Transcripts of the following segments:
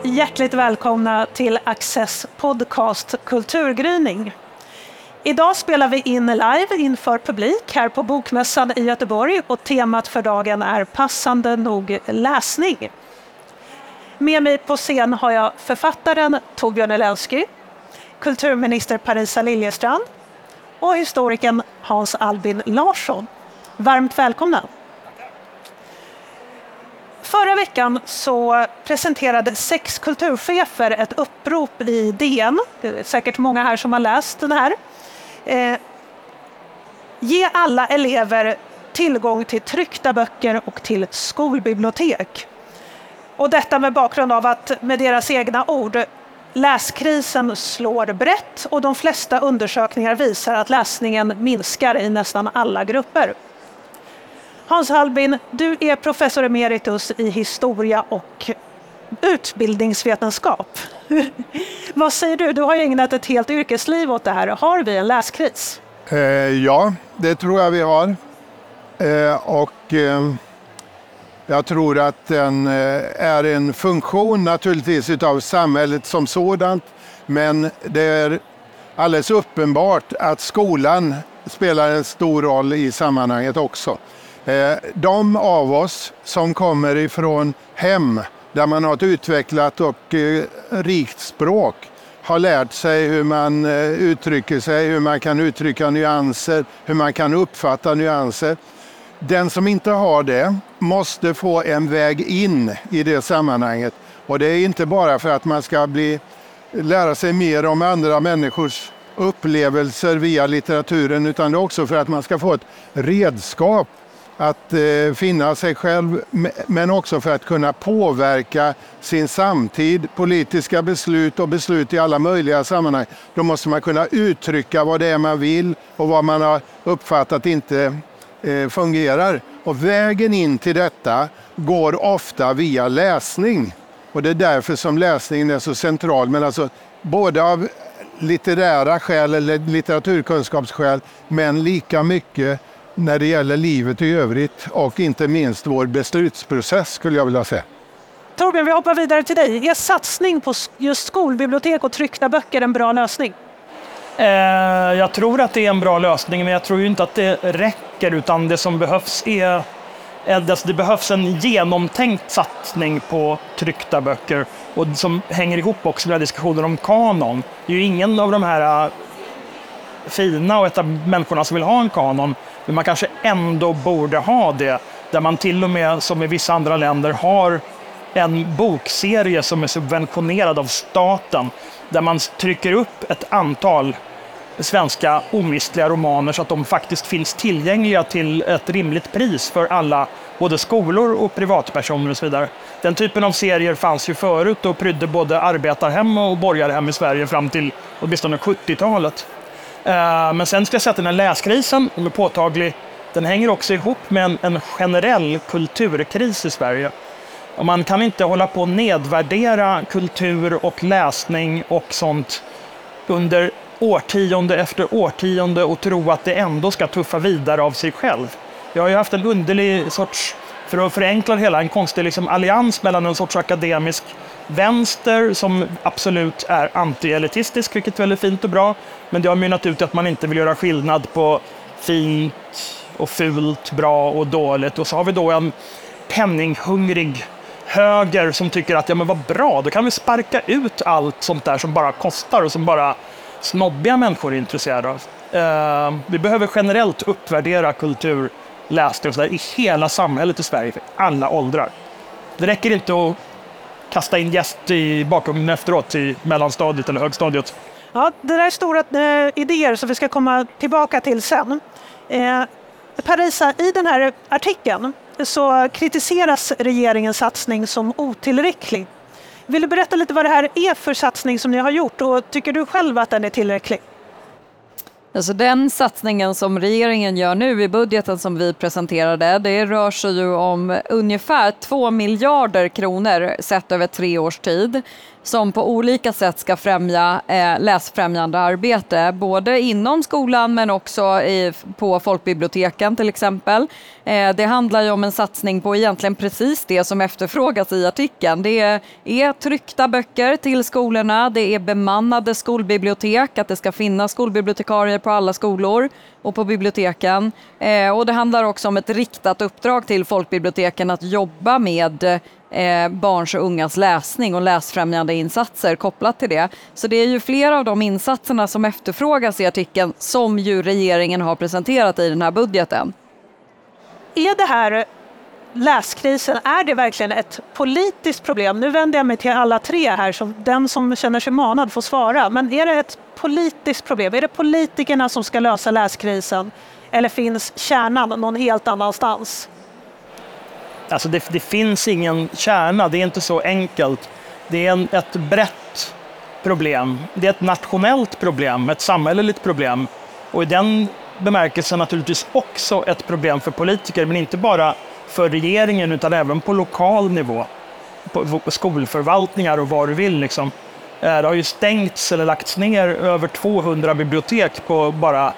Och hjärtligt välkomna till Access podcast Kulturgryning. Idag spelar vi in live inför publik här på Bokmässan i Göteborg och temat för dagen är passande nog läsning. Med mig på scen har jag författaren Torbjörn Elensky, kulturminister Parisa Liljestrand och historikern Hans Albin Larsson. Varmt välkomna! Förra veckan så presenterade sex kulturchefer ett upprop i DN. Det är säkert många här som har läst den här. Eh, ge alla elever tillgång till tryckta böcker och till skolbibliotek. Och detta med bakgrund av att, med deras egna ord, läskrisen slår brett och de flesta undersökningar visar att läsningen minskar i nästan alla grupper. Hans Albin, du är professor emeritus i historia och utbildningsvetenskap. Vad säger du? Du har ju ägnat ett helt yrkesliv åt det här. Har vi en läskris? Eh, ja, det tror jag vi har. Eh, och eh, jag tror att den eh, är en funktion naturligtvis utav samhället som sådant. Men det är alldeles uppenbart att skolan spelar en stor roll i sammanhanget också. Eh, de av oss som kommer ifrån hem där man har ett utvecklat och eh, rikt språk har lärt sig hur man eh, uttrycker sig, hur man kan uttrycka nyanser, hur man kan uppfatta nyanser. Den som inte har det måste få en väg in i det sammanhanget. Och det är inte bara för att man ska bli, lära sig mer om andra människors upplevelser via litteraturen utan det är också för att man ska få ett redskap att eh, finna sig själv men också för att kunna påverka sin samtid, politiska beslut och beslut i alla möjliga sammanhang. Då måste man kunna uttrycka vad det är man vill och vad man har uppfattat inte eh, fungerar. Och vägen in till detta går ofta via läsning. Och det är därför som läsningen är så central. Men alltså, både av litterära skäl eller litteraturkunskapsskäl men lika mycket när det gäller livet i övrigt och inte minst vår beslutsprocess skulle jag vilja säga. Torbjörn, vi hoppar vidare till dig. Är satsning på just skolbibliotek och tryckta böcker en bra lösning? Eh, jag tror att det är en bra lösning, men jag tror inte att det räcker. Utan det som behövs är det behövs en genomtänkt satsning på tryckta böcker och som hänger ihop också med diskussionen om kanon. Det är ju ingen av de här eh, fina och människorna som vill ha en kanon men man kanske ändå borde ha det. Där man till och med, som i vissa andra länder, har en bokserie som är subventionerad av staten. Där man trycker upp ett antal svenska omistliga romaner så att de faktiskt finns tillgängliga till ett rimligt pris för alla, både skolor och privatpersoner och så vidare. Den typen av serier fanns ju förut och prydde både arbetarhem och borgarhem i Sverige fram till åtminstone 70-talet. Eh, men sen ska jag säga att den här läskrisen, som är påtaglig, den hänger också ihop med en, en generell kulturkris i Sverige. Och man kan inte hålla på och nedvärdera kultur och läsning och sånt under årtionde efter årtionde och tro att det ändå ska tuffa vidare av sig själv. Jag har ju haft en underlig sorts, för att förenkla det hela, en konstig liksom allians mellan en sorts akademisk vänster som absolut är anti-elitistisk, vilket är väldigt fint och bra. Men det har mynnat ut i att man inte vill göra skillnad på fint och fult, bra och dåligt. Och så har vi då en penninghungrig höger som tycker att ja men vad bra, då kan vi sparka ut allt sånt där som bara kostar och som bara snobbiga människor är intresserade av. Uh, vi behöver generellt uppvärdera kulturläsning och sådär i hela samhället i Sverige, för alla åldrar. Det räcker inte att kasta in gäst i bakgrunden efteråt i mellanstadiet eller högstadiet. Ja, det där är stora eh, idéer som vi ska komma tillbaka till sen. Eh, Parisa, i den här artikeln så kritiseras regeringens satsning som otillräcklig. Vill du berätta lite vad det här är för satsning som ni har gjort och tycker du själv att den är tillräcklig? Alltså den satsningen som regeringen gör nu i budgeten som vi presenterade, det rör sig ju om ungefär 2 miljarder kronor sett över tre års tid som på olika sätt ska främja eh, läsfrämjande arbete, både inom skolan men också i, på folkbiblioteken till exempel. Eh, det handlar ju om en satsning på egentligen precis det som efterfrågas i artikeln. Det är, är tryckta böcker till skolorna, det är bemannade skolbibliotek, att det ska finnas skolbibliotekarier på alla skolor och på biblioteken. Eh, och det handlar också om ett riktat uppdrag till folkbiblioteken att jobba med eh, barns och ungas läsning och läsfrämjande insatser kopplat till det. Så det är ju flera av de insatserna som efterfrågas i artikeln som ju regeringen har presenterat i den här budgeten. Är det här läskrisen, är det verkligen ett politiskt problem? Nu vänder jag mig till alla tre här, så den som känner sig manad får svara. Men är det ett politiskt problem? Är det politikerna som ska lösa läskrisen? Eller finns kärnan någon helt annanstans? Alltså det, det finns ingen kärna, det är inte så enkelt. Det är en, ett brett problem. Det är ett nationellt problem, ett samhälleligt problem. Och i den bemärkelsen naturligtvis också ett problem för politiker, men inte bara för regeringen utan även på lokal nivå. På skolförvaltningar och vad du vill. Liksom. Eh, det har ju stängts eller lagts ner över 200 bibliotek på bara,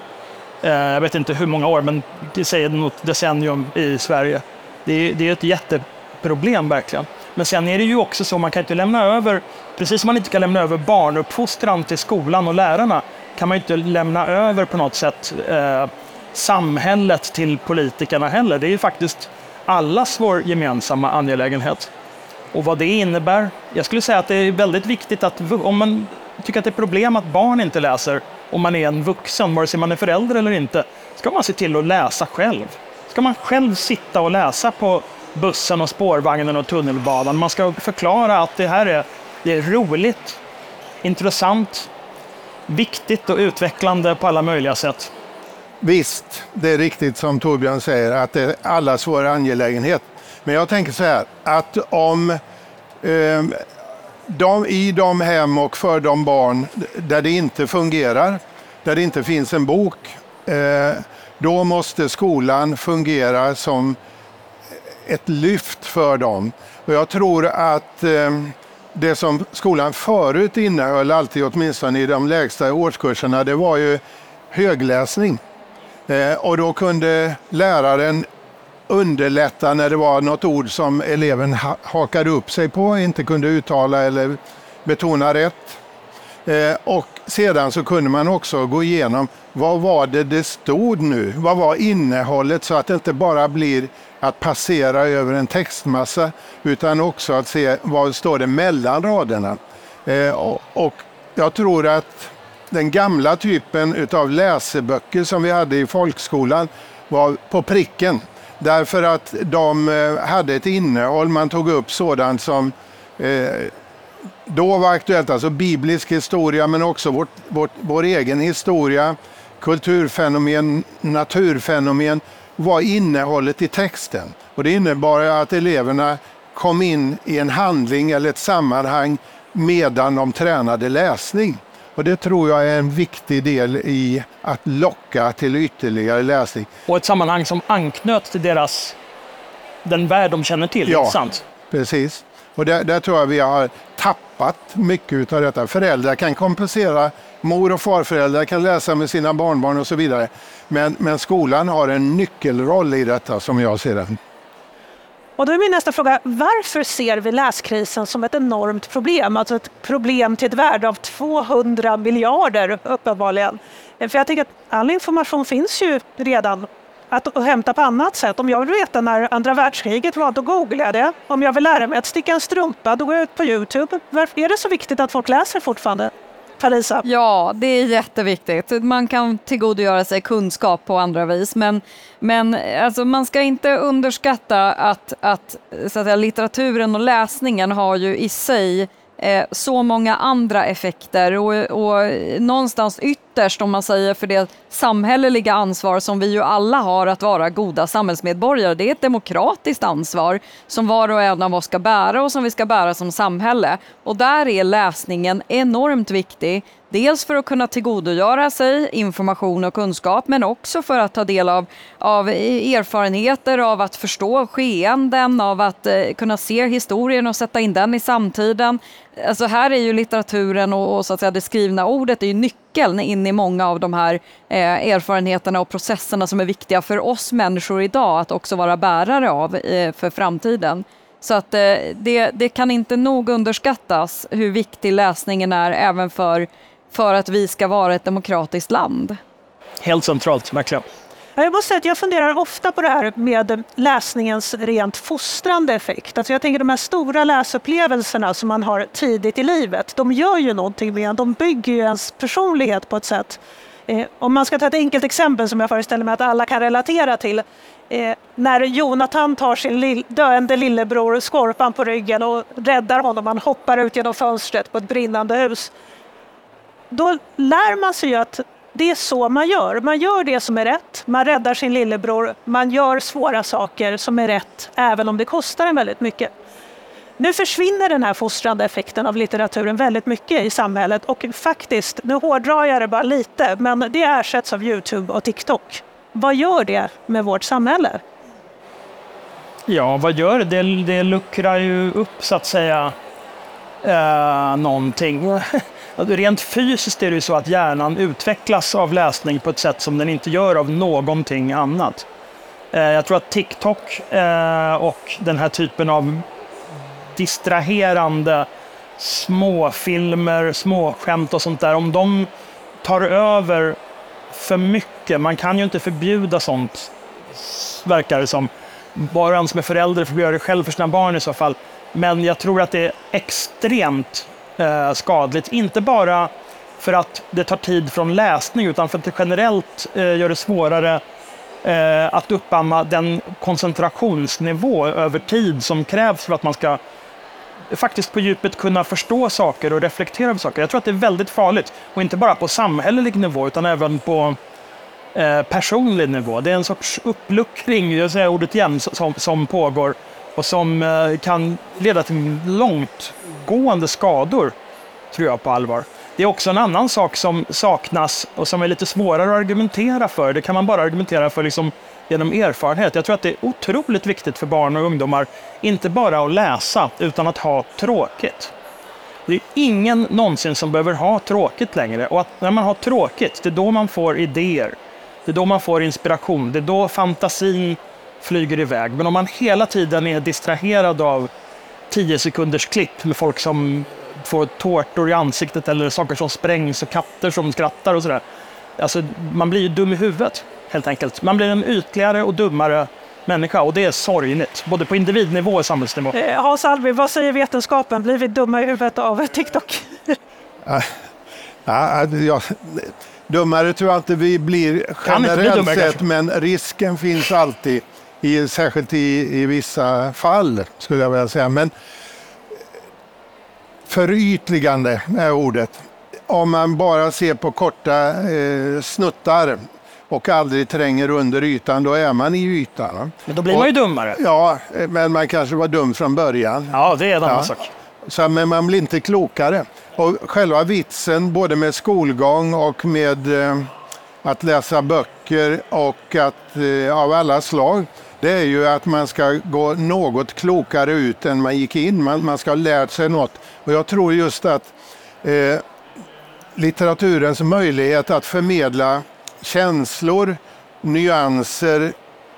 eh, jag vet inte hur många år, men det säger något decennium i Sverige. Det är, det är ett jätteproblem verkligen. Men sen är det ju också så, man kan inte lämna över, precis som man inte kan lämna över barnuppfostran till skolan och lärarna, kan man inte lämna över på något sätt eh, samhället till politikerna heller. Det är ju faktiskt allas vår gemensamma angelägenhet. Och vad det innebär? Jag skulle säga att det är väldigt viktigt att om man tycker att det är problem att barn inte läser, om man är en vuxen, vare sig man är förälder eller inte, ska man se till att läsa själv ska man själv sitta och läsa på bussen och spårvagnen och tunnelbanan. Man ska förklara att det här är, det är roligt, intressant, viktigt och utvecklande på alla möjliga sätt. Visst, det är riktigt som Torbjörn säger att det är allas vår angelägenhet. Men jag tänker så här att om eh, de, i de hem och för de barn där det inte fungerar, där det inte finns en bok, eh, då måste skolan fungera som ett lyft för dem. Och jag tror att eh, det som skolan förut innehöll, alltid åtminstone i de lägsta årskurserna, det var ju högläsning. Eh, och då kunde läraren underlätta när det var något ord som eleven hakade upp sig på, inte kunde uttala eller betona rätt. Eh, och sedan så kunde man också gå igenom vad var det det stod nu? Vad var innehållet så att det inte bara blir att passera över en textmassa utan också att se vad står det mellan raderna. Eh, och jag tror att den gamla typen av läseböcker som vi hade i folkskolan var på pricken. Därför att de eh, hade ett innehåll, man tog upp sådant som eh, då var aktuellt, alltså biblisk historia men också vårt, vårt, vår egen historia, kulturfenomen, naturfenomen var innehållet i texten. Och det innebar att eleverna kom in i en handling eller ett sammanhang medan de tränade läsning. Och det tror jag är en viktig del i att locka till ytterligare läsning. Och ett sammanhang som anknöt till deras, den värld de känner till, ja, sant? precis. Och där, där, tror jag vi har tappat mycket av detta. Föräldrar kan kompensera, mor och farföräldrar kan läsa med sina barnbarn och så vidare. Men, men skolan har en nyckelroll i detta som jag ser det. Och då är min nästa fråga, varför ser vi läskrisen som ett enormt problem? Alltså ett problem till ett värde av 200 miljarder uppenbarligen. För jag tänker att all information finns ju redan att hämta på annat sätt. Om jag vill veta när andra världskriget var, då googlar jag det. Om jag vill lära mig att sticka en strumpa, då går jag ut på Youtube. Varför är det så viktigt att folk läser fortfarande? Parisa? Ja, det är jätteviktigt. Man kan tillgodogöra sig kunskap på andra vis, men, men alltså, man ska inte underskatta att, att, så att säga, litteraturen och läsningen har ju i sig eh, så många andra effekter och, och någonstans ytterst ytterst, om man säger för det samhälleliga ansvar som vi ju alla har att vara goda samhällsmedborgare. Det är ett demokratiskt ansvar som var och en av oss ska bära och som vi ska bära som samhälle. Och där är läsningen enormt viktig. Dels för att kunna tillgodogöra sig information och kunskap men också för att ta del av, av erfarenheter, av att förstå skeenden, av att eh, kunna se historien och sätta in den i samtiden. Alltså här är ju litteraturen och, och så att säga, det skrivna ordet är ju nyckeln in i många av de här eh, erfarenheterna och processerna som är viktiga för oss människor idag att också vara bärare av eh, för framtiden. Så att eh, det, det kan inte nog underskattas hur viktig läsningen är även för för att vi ska vara ett demokratiskt land. Helt centralt, verkligen. Jag måste säga att jag funderar ofta på det här med läsningens rent fostrande effekt. Alltså jag tänker de här stora läsupplevelserna som man har tidigt i livet, de gör ju någonting med en. De bygger ju ens personlighet på ett sätt. Eh, om man ska ta ett enkelt exempel som jag föreställer mig att alla kan relatera till. Eh, när Jonathan tar sin lill döende lillebror Skorpan på ryggen och räddar honom, han hoppar ut genom fönstret på ett brinnande hus då lär man sig ju att det är så man gör. Man gör det som är rätt, man räddar sin lillebror, man gör svåra saker som är rätt, även om det kostar en väldigt mycket. Nu försvinner den här fostrande effekten av litteraturen väldigt mycket i samhället och faktiskt, nu hårdrar jag det bara lite, men det ersätts av Youtube och TikTok. Vad gör det med vårt samhälle? Ja, vad gör det? Det, det luckrar ju upp så att säga eh, någonting. Rent fysiskt är det ju så att hjärnan utvecklas av läsning på ett sätt som den inte gör av någonting annat. Eh, jag tror att TikTok eh, och den här typen av distraherande småfilmer, småskämt och sånt där, om de tar över för mycket, man kan ju inte förbjuda sånt, verkar det som. Bara en som är förälder får göra det själv för sina barn i så fall. Men jag tror att det är extremt eh, skadligt. Inte bara för att det tar tid från läsning utan för att det generellt eh, gör det svårare eh, att uppamma den koncentrationsnivå över tid som krävs för att man ska faktiskt på djupet kunna förstå saker och reflektera över saker. Jag tror att det är väldigt farligt. Och inte bara på samhällelig nivå utan även på eh, personlig nivå. Det är en sorts uppluckring, jag säger ordet igen, som, som pågår och som eh, kan leda till långt långtgående skador, tror jag på allvar. Det är också en annan sak som saknas och som är lite svårare att argumentera för. Det kan man bara argumentera för liksom genom erfarenhet. Jag tror att det är otroligt viktigt för barn och ungdomar, inte bara att läsa, utan att ha tråkigt. Det är ingen någonsin som behöver ha tråkigt längre. Och att när man har tråkigt, det är då man får idéer. Det är då man får inspiration. Det är då fantasin flyger iväg. Men om man hela tiden är distraherad av tio sekunders klipp med folk som får tårtor i ansiktet eller saker som sprängs och katter som skrattar och sådär. Alltså, man blir ju dum i huvudet helt enkelt. Man blir en ytligare och dummare människa och det är sorgligt, både på individnivå och samhällsnivå. Eh, Hans Alvby, vad säger vetenskapen? Blir vi dumma i huvudet av TikTok? ja, ja, dummare tror jag inte vi blir generellt bli sett, men risken finns alltid i, särskilt i, i vissa fall, skulle jag vilja säga. Men förytligande är ordet. Om man bara ser på korta eh, snuttar och aldrig tränger under ytan, då är man i ytan. Men då blir man ju dummare. Ja, men man kanske var dum från början. Ja, det är en annan ja. sak. Så, men man blir inte klokare. Och själva vitsen, både med skolgång och med eh, att läsa böcker och att, eh, av alla slag, det är ju att man ska gå något klokare ut än man gick in. Man, man ska ha lärt sig något. Och jag tror just att eh, litteraturens möjlighet att förmedla känslor, nyanser,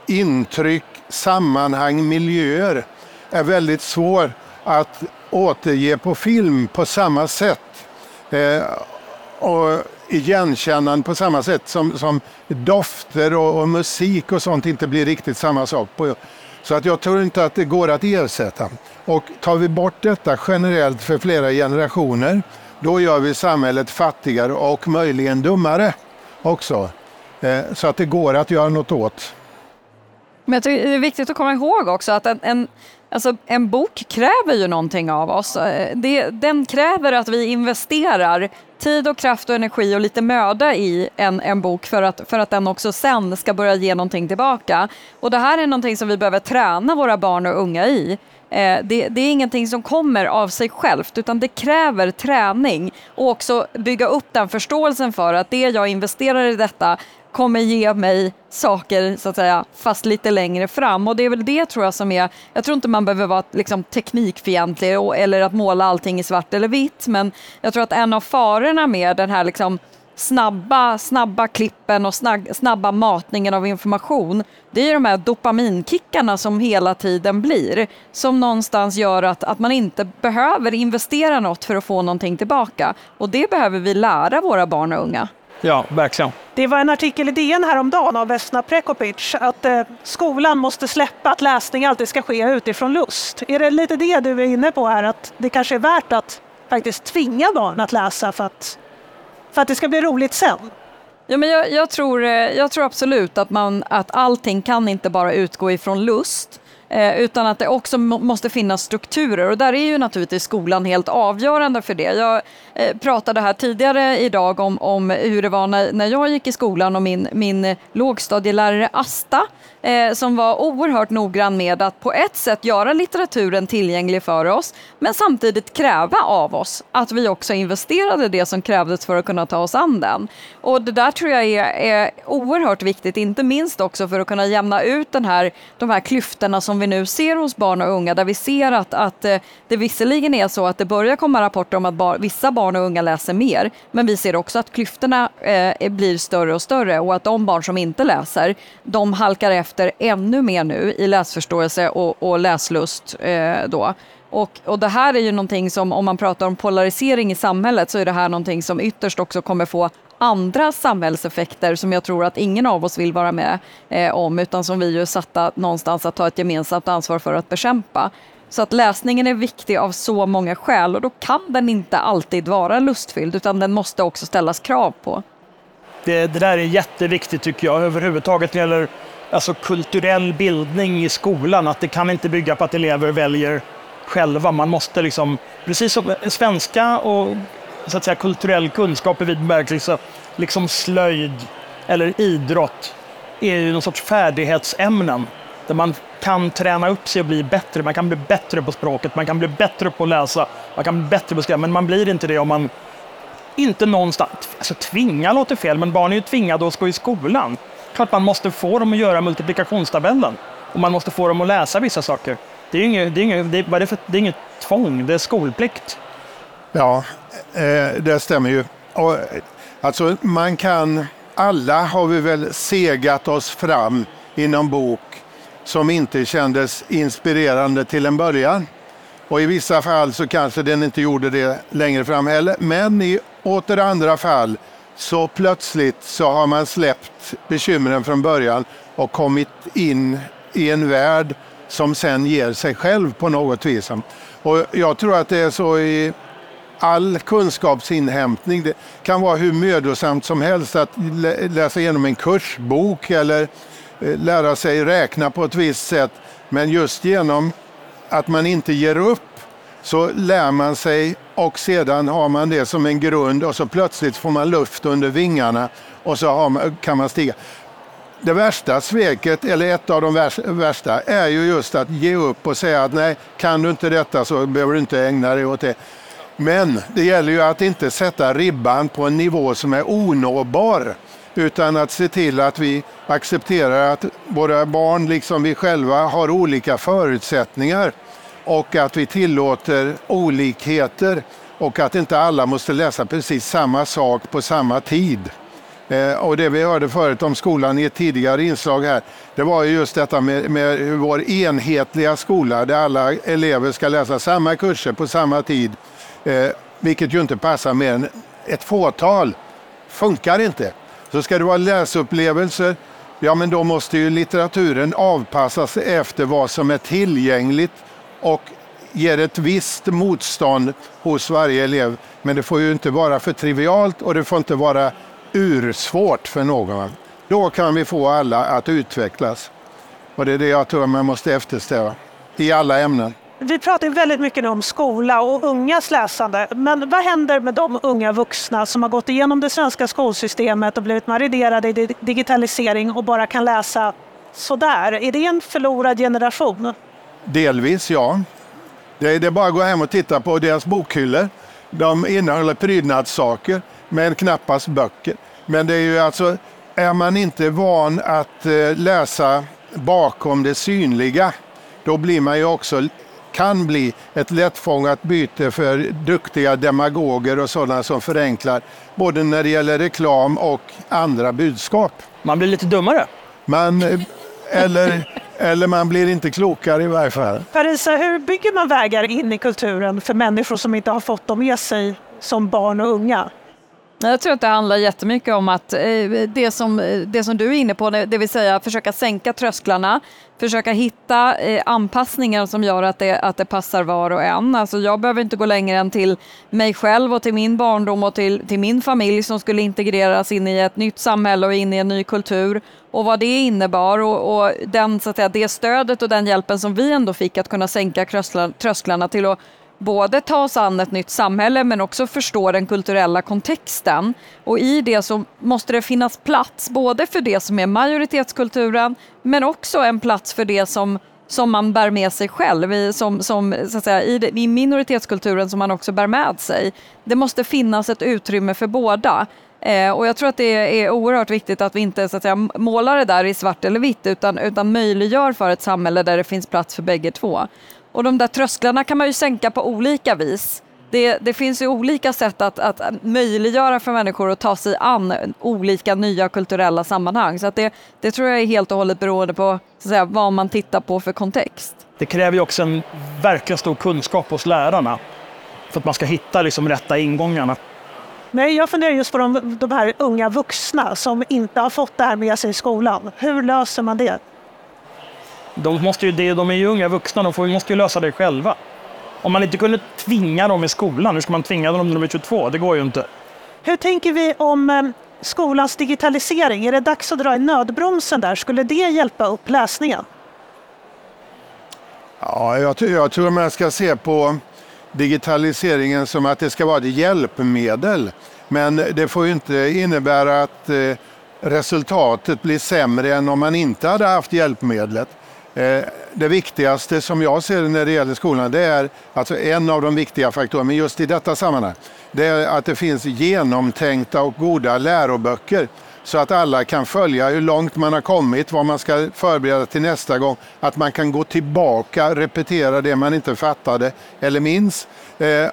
intryck, sammanhang, miljöer är väldigt svår att återge på film på samma sätt. Eh, och igenkännande på samma sätt som, som dofter och, och, musik och sånt inte blir riktigt samma sak. På. Så att jag tror inte att det går att ersätta. Och tar vi bort detta generellt för flera generationer, då gör vi samhället fattigare och möjligen dummare också. Eh, så att det går att göra något åt. Men jag tycker det är viktigt att komma ihåg också att en, en, alltså en bok kräver ju någonting av oss. Eh, det, den kräver att vi investerar tid och kraft och energi och lite möda i en, en bok för att, för att den också sen ska börja ge någonting tillbaka. Och det här är någonting som vi behöver träna våra barn och unga i. Eh, det, det, är ingenting som kommer av sig självt utan det kräver träning och också bygga upp den förståelsen för att det jag investerar i detta kommer ge mig saker så att säga fast lite längre fram och det är väl det tror jag som är, jag tror inte man behöver vara liksom, teknikfientlig eller att måla allting i svart eller vitt men jag tror att en av farorna med den här liksom snabba, snabba klippen och snabba matningen av information, det är de här dopaminkickarna som hela tiden blir, som någonstans gör att, att man inte behöver investera något för att få någonting tillbaka. Och det behöver vi lära våra barn och unga. Ja, verkligen. Det var en artikel i DN häromdagen av Vesna Prekopic att eh, skolan måste släppa att läsning alltid ska ske utifrån lust. Är det lite det du är inne på här, att det kanske är värt att faktiskt tvinga barn att läsa för att för att det ska bli roligt sen. Ja, men jag, jag, tror, eh, jag tror absolut att, man, att allting kan inte bara utgå ifrån lust. Eh, utan att det också måste finnas strukturer och där är ju naturligtvis skolan helt avgörande för det. Jag Eh, pratade här tidigare idag om, om hur det var när, när jag gick i skolan och min, min lågstadielärare Asta eh, som var oerhört noggrann med att på ett sätt göra litteraturen tillgänglig för oss men samtidigt kräva av oss att vi också investerade det som krävdes för att kunna ta oss an den. Och det där tror jag är, är oerhört viktigt, inte minst också för att kunna jämna ut den här, de här klyftorna som vi nu ser hos barn och unga där vi ser att, att eh, det visserligen är så att det börjar komma rapporter om att bar, vissa barn barn och unga läser mer men vi ser också att klyftorna eh, blir större och större och att de barn som inte läser de halkar efter ännu mer nu i läsförståelse och, och läslust. Eh, då. Och, och det här är ju någonting som, om man pratar om polarisering i samhället, så är det här någonting som ytterst också kommer få andra samhällseffekter som jag tror att ingen av oss vill vara med eh, om, utan som vi är satta någonstans att ta ett gemensamt ansvar för att bekämpa. Så att läsningen är viktig av så många skäl och då kan den inte alltid vara lustfylld, utan den måste också ställas krav på. Det, det där är jätteviktigt tycker jag, överhuvudtaget när det gäller alltså, kulturell bildning i skolan, att det kan inte bygga på att elever väljer själva. Man måste liksom, precis som svenska och så att säga, kulturell kunskap i vid bemärkelse, liksom slöjd eller idrott, är ju någon sorts färdighetsämnen där man kan träna upp sig och bli bättre. Man kan bli bättre på språket, man kan bli bättre på att läsa, man kan bli bättre på att skriva, men man blir inte det om man inte någonstans, alltså tvinga låter fel, men barn är ju tvingade att gå i skolan. Klart man måste få dem att göra multiplikationstabellen och man måste få dem att läsa vissa saker. Det är inget, det är inget, det är, det för, det är inget tvång, det är skolplikt. Ja, eh, det stämmer ju. Och, alltså, man kan, alla har vi väl segat oss fram i någon bok som inte kändes inspirerande till en början. Och i vissa fall så kanske den inte gjorde det längre fram heller. Men i åter andra fall så plötsligt så har man släppt bekymren från början och kommit in i en värld som sen ger sig själv på något vis. Och jag tror att det är så i all kunskapsinhämtning. Det kan vara hur mödosamt som helst att läsa igenom en kursbok eller Eh, lära sig räkna på ett visst sätt. Men just genom att man inte ger upp så lär man sig och sedan har man det som en grund och så plötsligt får man luft under vingarna och så man, kan man stiga. Det värsta sveket, eller ett av de värsta, är ju just att ge upp och säga att nej, kan du inte detta så behöver du inte ägna dig åt det. Men det gäller ju att inte sätta ribban på en nivå som är onåbar utan att se till att vi accepterar att våra barn, liksom vi själva, har olika förutsättningar och att vi tillåter olikheter och att inte alla måste läsa precis samma sak på samma tid. Eh, och det vi hörde förut om skolan i ett tidigare inslag här, det var ju just detta med, med vår enhetliga skola där alla elever ska läsa samma kurser på samma tid, eh, vilket ju inte passar mer än ett fåtal. Funkar inte. Så ska det vara läsupplevelser, ja men då måste ju litteraturen avpassas efter vad som är tillgängligt och ger ett visst motstånd hos varje elev. Men det får ju inte vara för trivialt och det får inte vara ursvårt för någon. Då kan vi få alla att utvecklas. Och det är det jag tror man måste eftersträva i alla ämnen. Vi pratar väldigt mycket nu om skola och ungas läsande, men vad händer med de unga vuxna som har gått igenom det svenska skolsystemet och blivit marinerade i digitalisering och bara kan läsa sådär? Är det en förlorad generation? Delvis, ja. Det är bara att gå hem och titta på deras bokhyllor. De innehåller prydnadssaker, men knappast böcker. Men det är ju alltså, är man inte van att eh, läsa bakom det synliga, då blir man ju också kan bli ett lättfångat byte för duktiga demagoger och sådana som förenklar både när det gäller reklam och andra budskap. Man blir lite dummare. Man, eller, eller man blir inte klokare i varje fall. Parisa, hur bygger man vägar in i kulturen för människor som inte har fått dem med sig som barn och unga? Jag tror att det handlar jättemycket om att eh, det som, eh, det som du är inne på, det vill säga försöka sänka trösklarna, försöka hitta eh, anpassningar som gör att det, att det passar var och en. Alltså jag behöver inte gå längre än till mig själv och till min barndom och till, till min familj som skulle integreras in i ett nytt samhälle och in i en ny kultur och vad det innebar och, och den, så att säga, det stödet och den hjälpen som vi ändå fick att kunna sänka trösklarna till att både ta oss an ett nytt samhälle men också förstå den kulturella kontexten. Och i det så måste det finnas plats både för det som är majoritetskulturen men också en plats för det som som man bär med sig själv, i, som, som, så att säga, i, det, i minoritetskulturen som man också bär med sig. Det måste finnas ett utrymme för båda. Eh, och jag tror att det är oerhört viktigt att vi inte så att säga, målar det där i svart eller vitt utan, utan möjliggör för ett samhälle där det finns plats för bägge två. Och de där trösklarna kan man ju sänka på olika vis. Det, det finns ju olika sätt att, att möjliggöra för människor att ta sig an olika nya kulturella sammanhang. Så att det, det tror jag är helt och hållet beroende på så att säga, vad man tittar på för kontext. Det kräver ju också en verkligt stor kunskap hos lärarna för att man ska hitta liksom rätta ingångarna. Nej, jag funderar just på de, de här unga vuxna som inte har fått det här med sig i skolan. Hur löser man det? De, måste ju, de är ju unga vuxna, de får, måste ju lösa det själva. Om man inte kunde tvinga dem i skolan, hur ska man tvinga dem när de är 22? Det går ju inte. Hur tänker vi om eh, skolans digitalisering? Är det dags att dra i nödbromsen där? Skulle det hjälpa upp läsningen? Ja, jag, jag tror man ska se på digitaliseringen som att det ska vara ett hjälpmedel. Men det får ju inte innebära att eh, resultatet blir sämre än om man inte hade haft hjälpmedlet. Eh, det viktigaste som jag ser när det gäller skolan, det är alltså en av de viktiga faktorerna, men just i detta sammanhang, det är att det finns genomtänkta och goda läroböcker så att alla kan följa hur långt man har kommit, vad man ska förbereda till nästa gång, att man kan gå tillbaka, repetera det man inte fattade eller minns eh,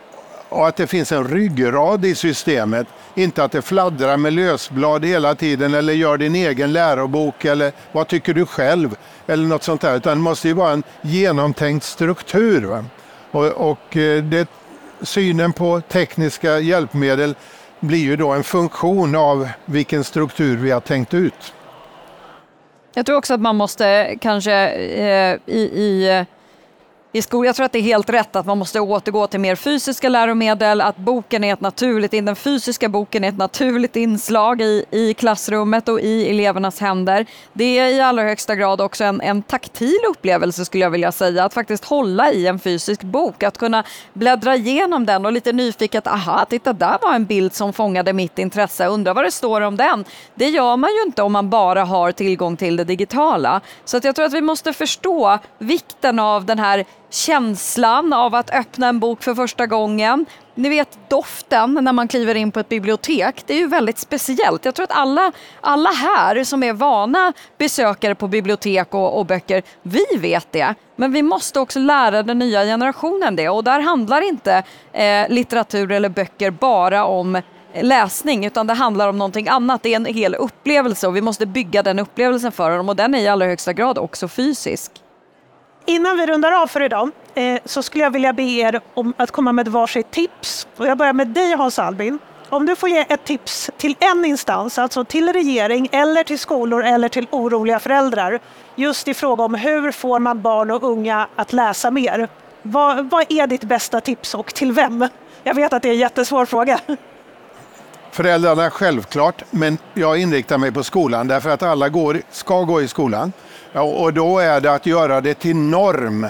och att det finns en ryggrad i systemet. Inte att det fladdrar med lösblad hela tiden eller gör din egen lärobok eller vad tycker du själv eller något sånt där. Utan det måste ju vara en genomtänkt struktur. Va? Och, och eh, det, synen på tekniska hjälpmedel blir ju då en funktion av vilken struktur vi har tänkt ut. Jag tror också att man måste kanske eh, i, i i skolan. Jag tror att det är helt rätt att man måste återgå till mer fysiska läromedel, att boken är ett naturligt, den fysiska boken är ett naturligt inslag i, i klassrummet och i elevernas händer. Det är i allra högsta grad också en, en taktil upplevelse skulle jag vilja säga, att faktiskt hålla i en fysisk bok, att kunna bläddra igenom den och lite nyfiket, aha, titta där var en bild som fångade mitt intresse, undrar vad det står om den. Det gör man ju inte om man bara har tillgång till det digitala. Så att jag tror att vi måste förstå vikten av den här känslan av att öppna en bok för första gången. Ni vet doften när man kliver in på ett bibliotek, det är ju väldigt speciellt. Jag tror att alla, alla här som är vana besökare på bibliotek och, och böcker, vi vet det. Men vi måste också lära den nya generationen det och där handlar inte eh, litteratur eller böcker bara om eh, läsning utan det handlar om någonting annat. Det är en hel upplevelse och vi måste bygga den upplevelsen för dem och den är i allra högsta grad också fysisk. Innan vi rundar av för idag eh, så skulle jag vilja be er om att komma med varsitt tips. Och jag börjar med dig Hans Albin. Om du får ge ett tips till en instans, alltså till regering eller till skolor eller till oroliga föräldrar, just i fråga om hur får man barn och unga att läsa mer? Vad, vad är ditt bästa tips och till vem? Jag vet att det är en jättesvår fråga. Föräldrarna självklart, men jag inriktar mig på skolan därför att alla går, ska gå i skolan. Och då är det att göra det till norm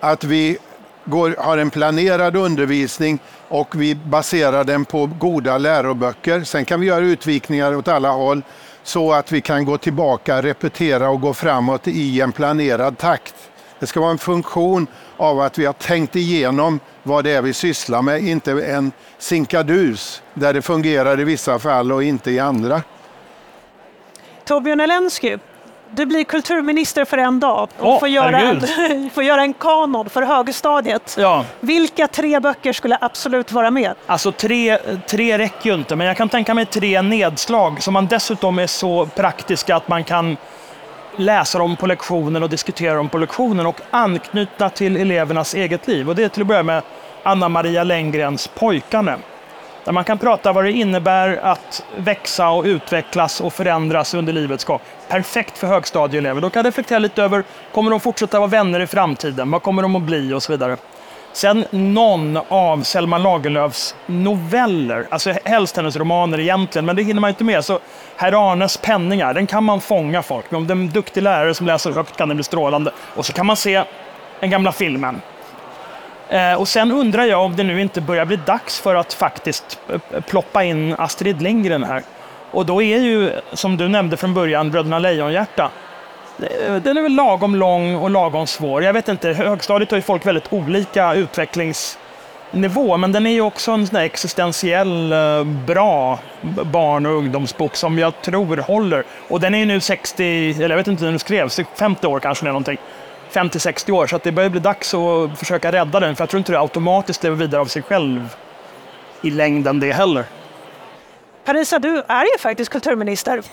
att vi går, har en planerad undervisning och vi baserar den på goda läroböcker. Sen kan vi göra utvikningar åt alla håll så att vi kan gå tillbaka, repetera och gå framåt i en planerad takt. Det ska vara en funktion av att vi har tänkt igenom vad det är vi sysslar med, inte en sinkadus där det fungerar i vissa fall och inte i andra. Torbjörn Elensky, du blir kulturminister för en dag och Åh, får, göra en, får göra en kanon för högstadiet. Ja, Vilka tre böcker skulle absolut vara med? alltså tre, tre räcker ju inte, men jag kan tänka mig tre nedslag som man dessutom är så praktiska att man kan läsa dem på lektionen och diskutera dem på lektionen och anknyta till elevernas eget liv. Och det är till att börja med Anna Maria Lenngrens Pojkarna. Där man kan prata vad det innebär att växa och utvecklas och förändras under livets gång. Perfekt för högstadieelever. De kan reflektera lite över, kommer de fortsätta vara vänner i framtiden? Vad kommer de att bli? Och så vidare. Sen någon av Selma Lagerlöfs noveller, alltså helst hennes romaner egentligen, men det hinner man inte med. Så Herr Arnes penningar, den kan man fånga folk med. Om det är en duktig lärare som läser högt kan det bli strålande. Och så kan man se den gamla filmen. Eh, och sen undrar jag om det nu inte börjar bli dags för att faktiskt eh, ploppa in Astrid Lindgren här. Och då är ju, som du nämnde från början, Bröderna Lejonhjärta. Eh, den är väl lagom lång och lagom svår. Jag vet inte, högstadiet har ju folk väldigt olika utvecklingsnivå, men den är ju också en sån där existentiell, bra barn och ungdomsbok som jag tror håller. Och den är ju nu 60, eller jag vet inte när den skrevs, 50 år kanske eller någonting. 50-60 år, så att det börjar bli dags att försöka rädda den, för jag tror inte det automatiskt lever vidare av sig själv i längden det heller. Parisa, du är ju faktiskt kulturminister.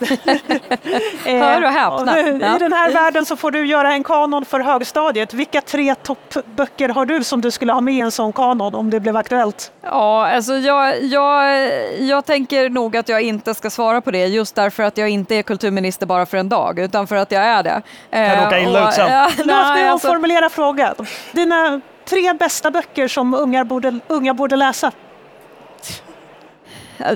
Eh, Hör och häpna. I den här världen så får du göra en kanon för högstadiet. Vilka tre toppböcker har du som du skulle ha med i en sån kanon om det blev aktuellt? Ja, alltså jag, jag, jag tänker nog att jag inte ska svara på det just därför att jag inte är kulturminister bara för en dag utan för att jag är det. Kan råka illa ut sen. Låt mig alltså, omformulera frågan. Dina tre bästa böcker som unga borde, unga borde läsa?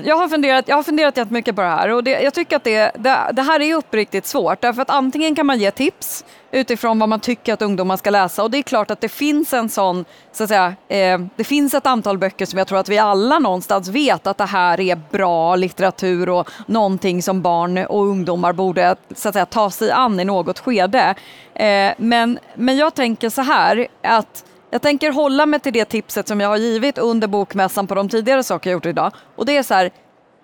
Jag, har funderat, jag har funderat jättemycket på det här och det, jag tycker att det, det, det här är uppriktigt svårt därför att antingen kan man ge tips utifrån vad man tycker att ungdomar ska läsa och det är klart att det finns en sån, så att säga, eh, det finns ett antal böcker som jag tror att vi alla någonstans vet att det här är bra litteratur och någonting som barn och ungdomar borde så att säga, ta sig an i något skede. Eh, men, men jag tänker så här att jag tänker hålla mig till det tipset som jag har givit under bokmässan på de tidigare saker jag gjort idag. Och det är så här,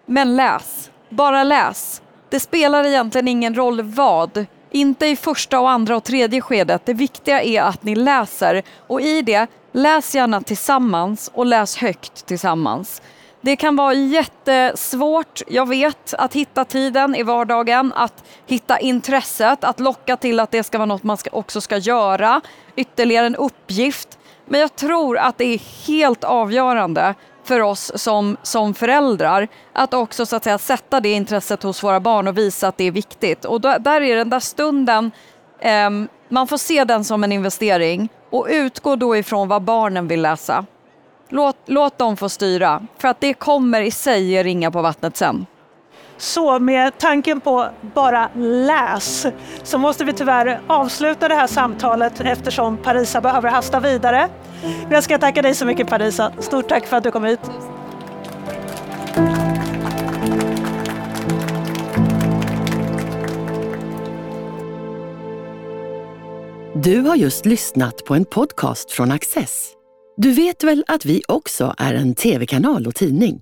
men läs. Bara läs. Det spelar egentligen ingen roll vad. Inte i första och andra och tredje skedet. Det viktiga är att ni läser. Och i det, läs gärna tillsammans och läs högt tillsammans. Det kan vara jättesvårt, jag vet, att hitta tiden i vardagen, att hitta intresset, att locka till att det ska vara något man ska, också ska göra, ytterligare en uppgift. Men jag tror att det är helt avgörande för oss som, som föräldrar att också så att säga, sätta det intresset hos våra barn och visa att det är viktigt. Och då, där är den där stunden, eh, man får se den som en investering och utgå då ifrån vad barnen vill läsa. Låt, låt dem få styra, för att det kommer i sig ge ringa på vattnet sen. Så med tanken på bara läs så måste vi tyvärr avsluta det här samtalet eftersom Parisa behöver hasta vidare. Men jag ska tacka dig så mycket Parisa. Stort tack för att du kom hit. Du har just lyssnat på en podcast från Access. Du vet väl att vi också är en tv-kanal och tidning?